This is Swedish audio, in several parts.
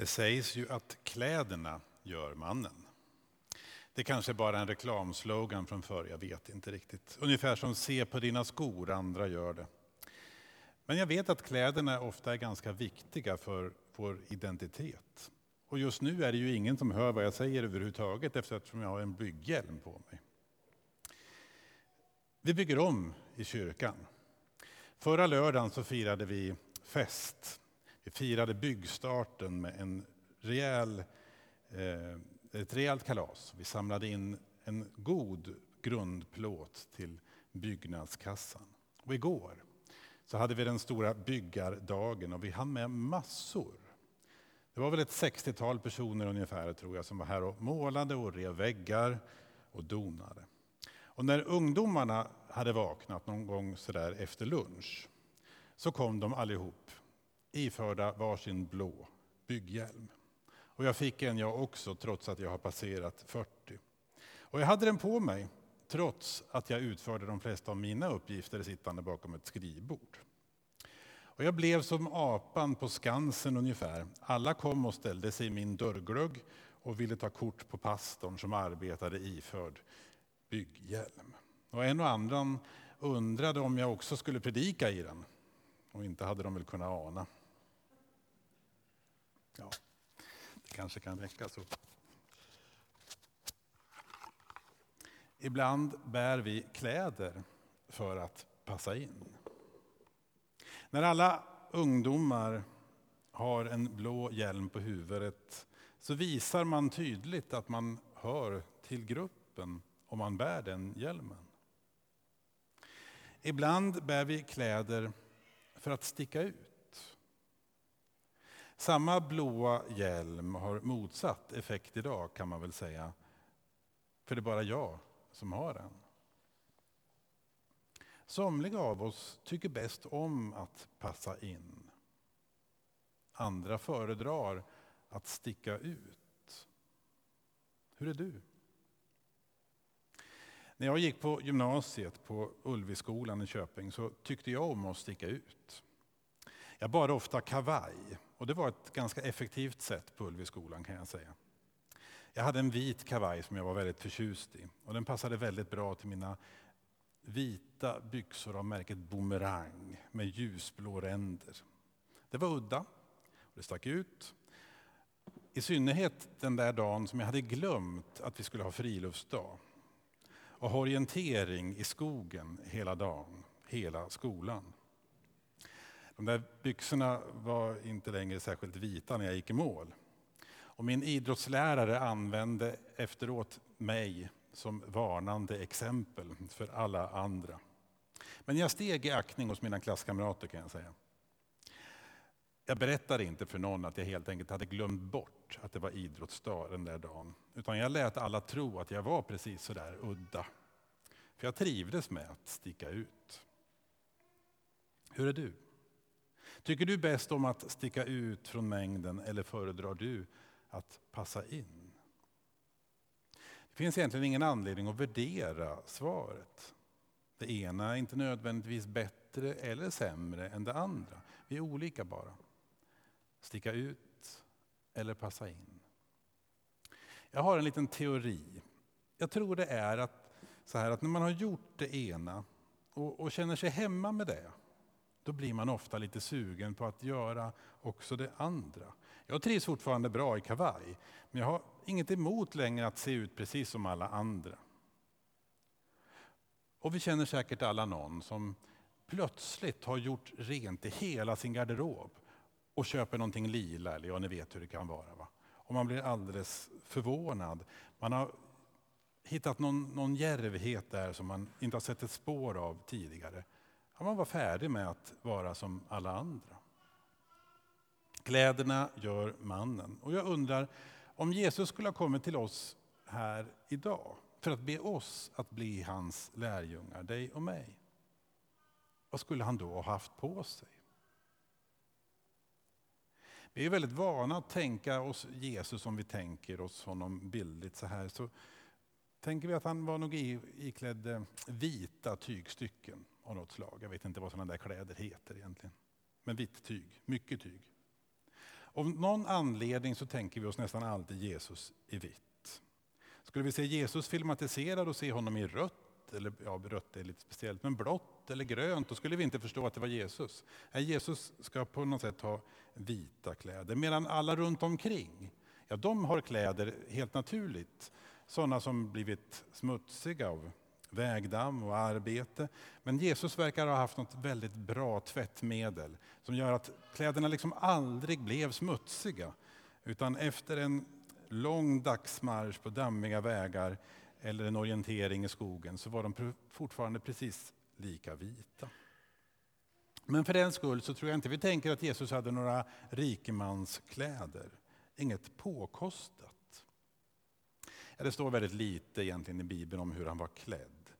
Det sägs ju att kläderna gör mannen. Det kanske är bara en reklamslogan från förr, jag vet inte riktigt. Ungefär som se på dina skor, andra gör det. Men jag vet att kläderna ofta är ganska viktiga för vår identitet. Och just nu är det ju ingen som hör vad jag säger överhuvudtaget eftersom jag har en bygghjälm på mig. Vi bygger om i kyrkan. Förra lördagen så firade vi fest. Vi firade byggstarten med en rejäl, eh, ett rejält kalas. Vi samlade in en god grundplåt till byggnadskassan. Och igår så hade vi den stora byggardagen och vi hann med massor. Det var väl ett 60-tal personer ungefär tror jag som var här och målade och rev väggar och donade. Och när ungdomarna hade vaknat någon gång så där efter lunch så kom de allihop iförda varsin blå bygghjälm. Och jag fick en jag också trots att jag har passerat 40. Och jag hade den på mig trots att jag utförde de flesta av mina uppgifter sittande bakom ett skrivbord. Och jag blev som apan på Skansen ungefär. Alla kom och ställde sig i min dörrglugg och ville ta kort på pastorn som arbetade iförd bygghjälm. Och en och annan undrade om jag också skulle predika i den. Och inte hade de väl kunnat ana. Ja, det kanske kan räcka så. Ibland bär vi kläder för att passa in. När alla ungdomar har en blå hjälm på huvudet så visar man tydligt att man hör till gruppen om man bär den hjälmen. Ibland bär vi kläder för att sticka ut. Samma blåa hjälm har motsatt effekt idag kan man väl säga. För det är bara jag som har den. Somliga av oss tycker bäst om att passa in. Andra föredrar att sticka ut. Hur är du? När jag gick på gymnasiet på Ulviskolan i Köping så tyckte jag om att sticka ut. Jag bar ofta kavaj och det var ett ganska effektivt sätt på Ulviskolan kan jag säga. Jag hade en vit kavaj som jag var väldigt förtjust i och den passade väldigt bra till mina vita byxor av märket Boomerang med ljusblå ränder. Det var udda och det stack ut. I synnerhet den där dagen som jag hade glömt att vi skulle ha friluftsdag och orientering i skogen hela dagen, hela skolan. De där byxorna var inte längre särskilt vita när jag gick i mål. Och min idrottslärare använde efteråt mig som varnande exempel för alla andra. Men jag steg i aktning hos mina klasskamrater kan jag säga. Jag berättade inte för någon att jag helt enkelt hade glömt bort att det var idrottsdag den där dagen. Utan jag lät alla tro att jag var precis så där udda. För jag trivdes med att sticka ut. Hur är du? Tycker du bäst om att sticka ut från mängden eller föredrar du att passa in? Det finns egentligen ingen anledning att värdera svaret. Det ena är inte nödvändigtvis bättre eller sämre än det andra. Vi är olika bara. Sticka ut eller passa in. Jag har en liten teori. Jag tror det är att, så här, att när man har gjort det ena och, och känner sig hemma med det, då blir man ofta lite sugen på att göra också det andra. Jag trivs fortfarande bra i kavaj, men jag har inget emot längre att se ut precis som alla andra. Och vi känner säkert alla någon som plötsligt har gjort rent i hela sin garderob och köper någonting lila, eller ja, ni vet hur det kan vara. Va? Och man blir alldeles förvånad. Man har hittat någon, någon järvhet där som man inte har sett ett spår av tidigare kan man var färdig med att vara som alla andra. Kläderna gör mannen. Och jag undrar, om Jesus skulle ha kommit till oss här idag för att be oss att bli hans lärjungar, dig och mig. Vad skulle han då ha haft på sig? Vi är väldigt vana att tänka oss Jesus som vi tänker oss honom bildligt så här. Så tänker vi att han var nog iklädd eh, vita tygstycken av något slag. Jag vet inte vad sådana där kläder heter egentligen. Men vitt tyg, mycket tyg. Av någon anledning så tänker vi oss nästan alltid Jesus i vitt. Skulle vi se Jesus filmatiserad och se honom i rött, eller ja, rött är lite speciellt, men blått eller grönt, då skulle vi inte förstå att det var Jesus. Nej, Jesus ska på något sätt ha vita kläder, medan alla runt omkring, ja de har kläder helt naturligt. Sådana som blivit smutsiga av vägdamm och arbete. Men Jesus verkar ha haft något väldigt bra tvättmedel som gör att kläderna liksom aldrig blev smutsiga. Utan efter en lång dagsmarsch på dammiga vägar eller en orientering i skogen så var de fortfarande precis lika vita. Men för den skull så tror jag inte vi tänker att Jesus hade några rikemanskläder. Inget påkostat. Det står väldigt lite egentligen i Bibeln om hur han var klädd.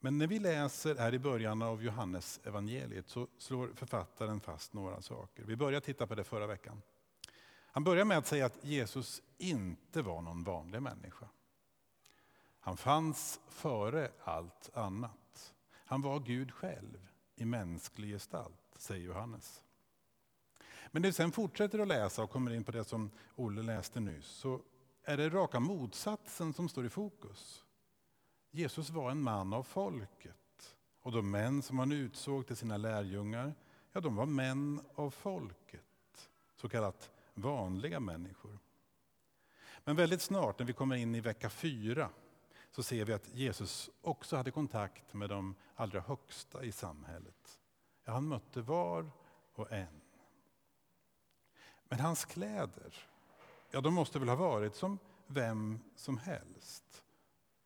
Men när vi läser här i början av Johannes evangeliet så slår författaren fast några saker. Vi började titta på det förra veckan. Han börjar med att säga att Jesus inte var någon vanlig människa. Han fanns före allt annat. Han var Gud själv i mänsklig gestalt, säger Johannes. Men när vi sen fortsätter att läsa och kommer in på det som Olle läste nyss så är det raka motsatsen som står i fokus. Jesus var en man av folket. Och de män som han utsåg till sina lärjungar, ja de var män av folket. Så kallat vanliga människor. Men väldigt snart när vi kommer in i vecka fyra så ser vi att Jesus också hade kontakt med de allra högsta i samhället. Ja, han mötte var och en. Men hans kläder, ja de måste väl ha varit som vem som helst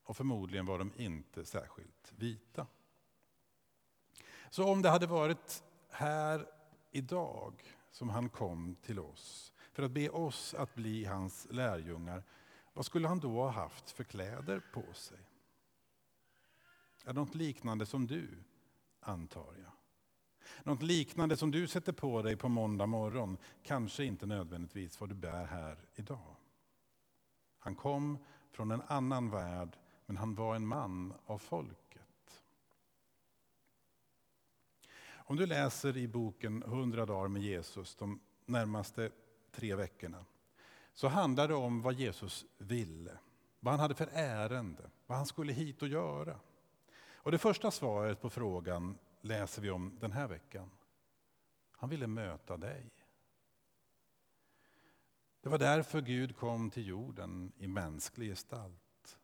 och förmodligen var de inte särskilt vita. Så om det hade varit här idag som han kom till oss för att be oss att bli hans lärjungar, vad skulle han då ha haft för kläder på sig? Är något liknande som du, antar jag. Något liknande som du sätter på dig på måndag morgon, kanske inte nödvändigtvis vad du bär här idag. Han kom från en annan värld men han var en man av folket. Om du läser i boken 100 dagar med Jesus de närmaste tre veckorna så handlar det om vad Jesus ville, vad han hade för ärende, vad han skulle hit och göra. Och det första svaret på frågan läser vi om den här veckan. Han ville möta dig. Det var därför Gud kom till jorden i mänsklig gestalt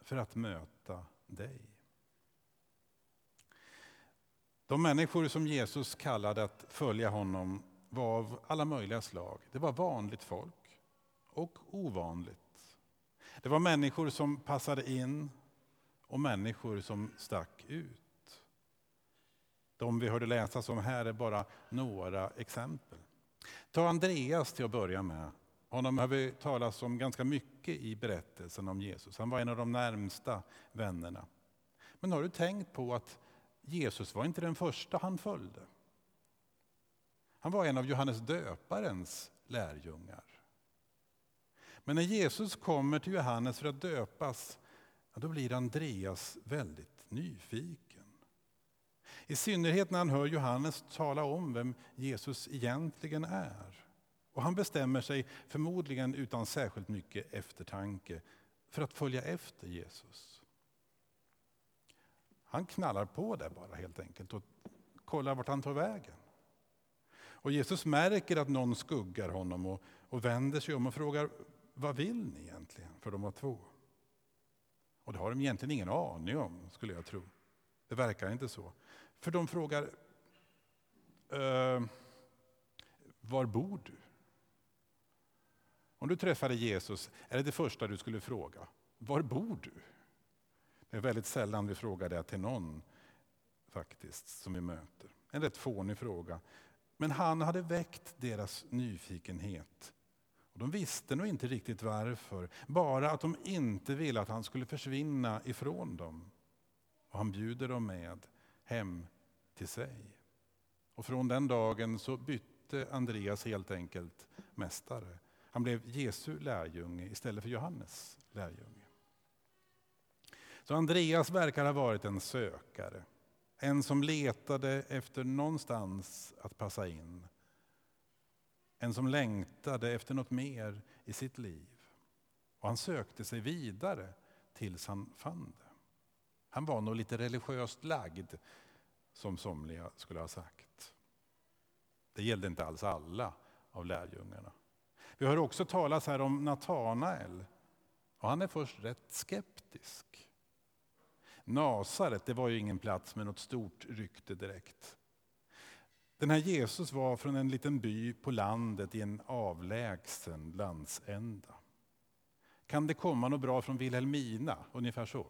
för att möta dig. De människor som Jesus kallade att följa honom var av alla möjliga slag. Det var vanligt folk och ovanligt. Det var människor som passade in och människor som stack ut. De vi hörde läsas om här är bara några exempel. Ta Andreas till att börja med. Honom har vi talat om ganska mycket i berättelsen om Jesus. Han var en av de närmsta vännerna. Men har du tänkt på att Jesus var inte den första han följde? Han var en av Johannes döparens lärjungar. Men när Jesus kommer till Johannes för att döpas, då blir Andreas väldigt nyfiken. I synnerhet när han hör Johannes tala om vem Jesus egentligen är. Och han bestämmer sig, förmodligen utan särskilt mycket eftertanke, för att följa efter Jesus. Han knallar på där bara helt enkelt och kollar vart han tar vägen. Och Jesus märker att någon skuggar honom och, och vänder sig om och frågar vad vill ni egentligen? För de var två. Och det har de egentligen ingen aning om, skulle jag tro. Det verkar inte så. För de frågar, eh, var bor du? Om du träffade Jesus, är det det första du skulle fråga? Var bor du? Det är väldigt sällan vi frågar det till någon faktiskt som vi möter. En rätt fånig fråga. Men han hade väckt deras nyfikenhet. Och de visste nog inte riktigt varför, bara att de inte ville att han skulle försvinna ifrån dem. Och han bjuder dem med hem till sig. Och från den dagen så bytte Andreas helt enkelt mästare. Han blev Jesu lärjunge istället för Johannes lärjunge. Så Andreas verkar ha varit en sökare. En som letade efter någonstans att passa in. En som längtade efter något mer i sitt liv. Och han sökte sig vidare tills han fann det. Han var nog lite religiöst lagd, som somliga skulle ha sagt. Det gällde inte alls alla av lärjungarna. Vi hör också talas här om Natanael. Och han är först rätt skeptisk. Nasaret det var ju ingen plats med något stort rykte direkt. Den här Jesus var från en liten by på landet i en avlägsen landsända. Kan det komma något bra från Vilhelmina? Ungefär så.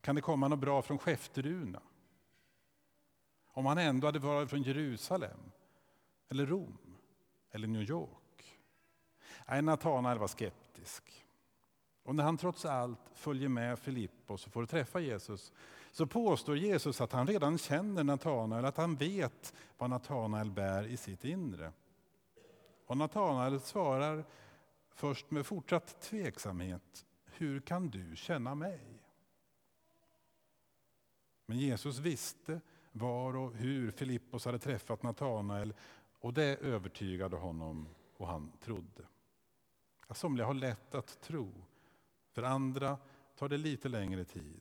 Kan det komma något bra från Skefteruna? Om han ändå hade varit från Jerusalem, eller Rom, eller New York. Nej, Natanael var skeptisk. Och när han trots allt följer med Filippos och får träffa Jesus så påstår Jesus att han redan känner Natanael, att han vet vad Natanael bär i sitt inre. Och Natanael svarar först med fortsatt tveksamhet, hur kan du känna mig? Men Jesus visste var och hur Filippos hade träffat Natanael och det övertygade honom och han trodde. Somliga har lätt att tro, för andra tar det lite längre tid.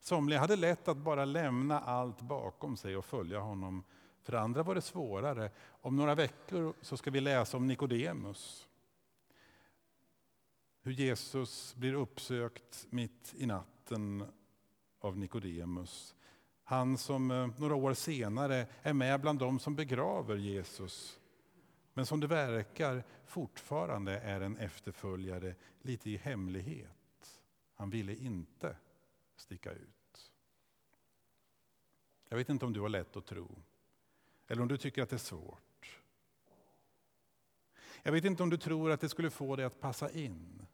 Somliga hade lätt att bara lämna allt bakom sig och följa honom. För andra var det svårare. Om några veckor så ska vi läsa om Nikodemus. Hur Jesus blir uppsökt mitt i natten av Nikodemus. Han som eh, några år senare är med bland dem som begraver Jesus. Men som det verkar fortfarande är en efterföljare lite i hemlighet. Han ville inte sticka ut. Jag vet inte om du har lätt att tro. Eller om du tycker att det är svårt. Jag vet inte om du tror att det skulle få dig att passa in.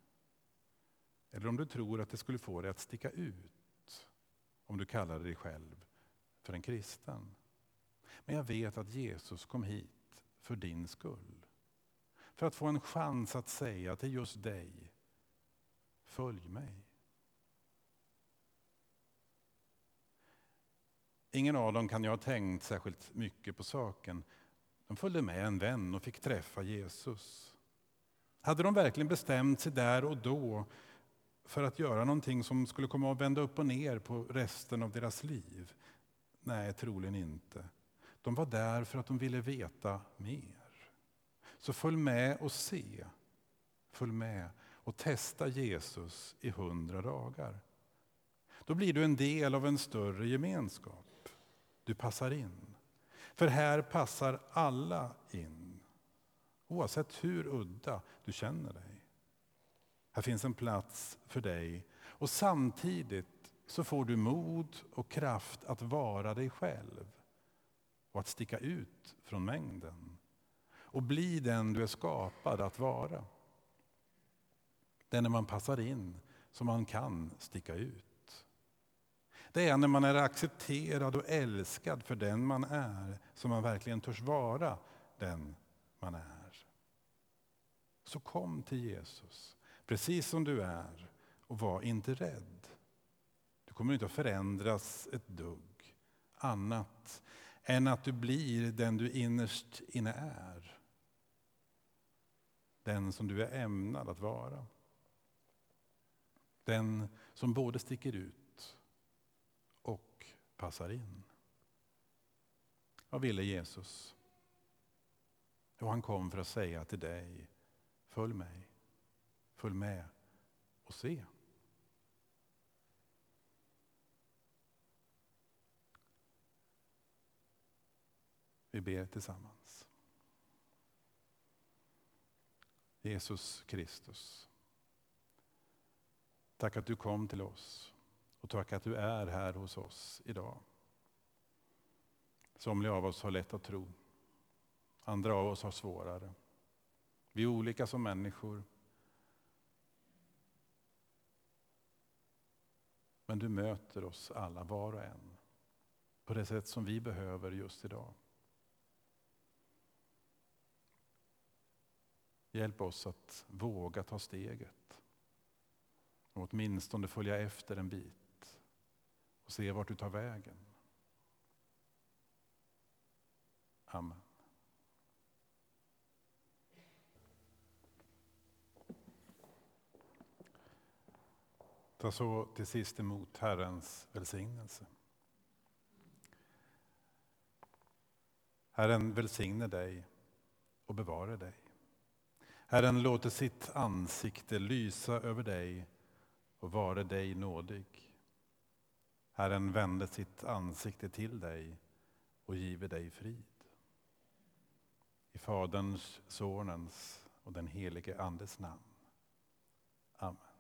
Eller om du tror att det skulle få dig att sticka ut. Om du kallar dig själv för en kristen. Men jag vet att Jesus kom hit för din skull. För att få en chans att säga till just dig, följ mig. Ingen av dem kan ju ha tänkt särskilt mycket på saken. De följde med en vän och fick träffa Jesus. Hade de verkligen bestämt sig där och då för att göra någonting som skulle komma att vända upp och ner på resten av deras liv? Nej, troligen inte. De var där för att de ville veta mer. Så följ med och se. Följ med och testa Jesus i hundra dagar. Då blir du en del av en större gemenskap. Du passar in. För här passar alla in. Oavsett hur udda du känner dig. Här finns en plats för dig. Och samtidigt så får du mod och kraft att vara dig själv. Och att sticka ut från mängden. Och bli den du är skapad att vara. Den när man passar in, som man kan sticka ut. Det är när man är accepterad och älskad för den man är som man verkligen törs vara den man är. Så kom till Jesus, precis som du är, och var inte rädd. Du kommer inte att förändras ett dugg annat än att du blir den du innerst inne är. Den som du är ämnad att vara. Den som både sticker ut och passar in. Vad ville Jesus? Jo, han kom för att säga till dig, följ mig, följ med och se. Vi ber tillsammans. Jesus Kristus. Tack att du kom till oss. Och tack att du är här hos oss idag. Somliga av oss har lätt att tro. Andra av oss har svårare. Vi är olika som människor. Men du möter oss alla, var och en, på det sätt som vi behöver just idag. Hjälp oss att våga ta steget och åtminstone följa efter en bit och se vart du tar vägen. Amen. Ta så till sist emot Herrens välsignelse. Herren välsigne dig och bevare dig. Herren låter sitt ansikte lysa över dig och vare dig nådig. Herren vände sitt ansikte till dig och give dig frid. I Faderns, Sonens och den helige Andes namn. Amen.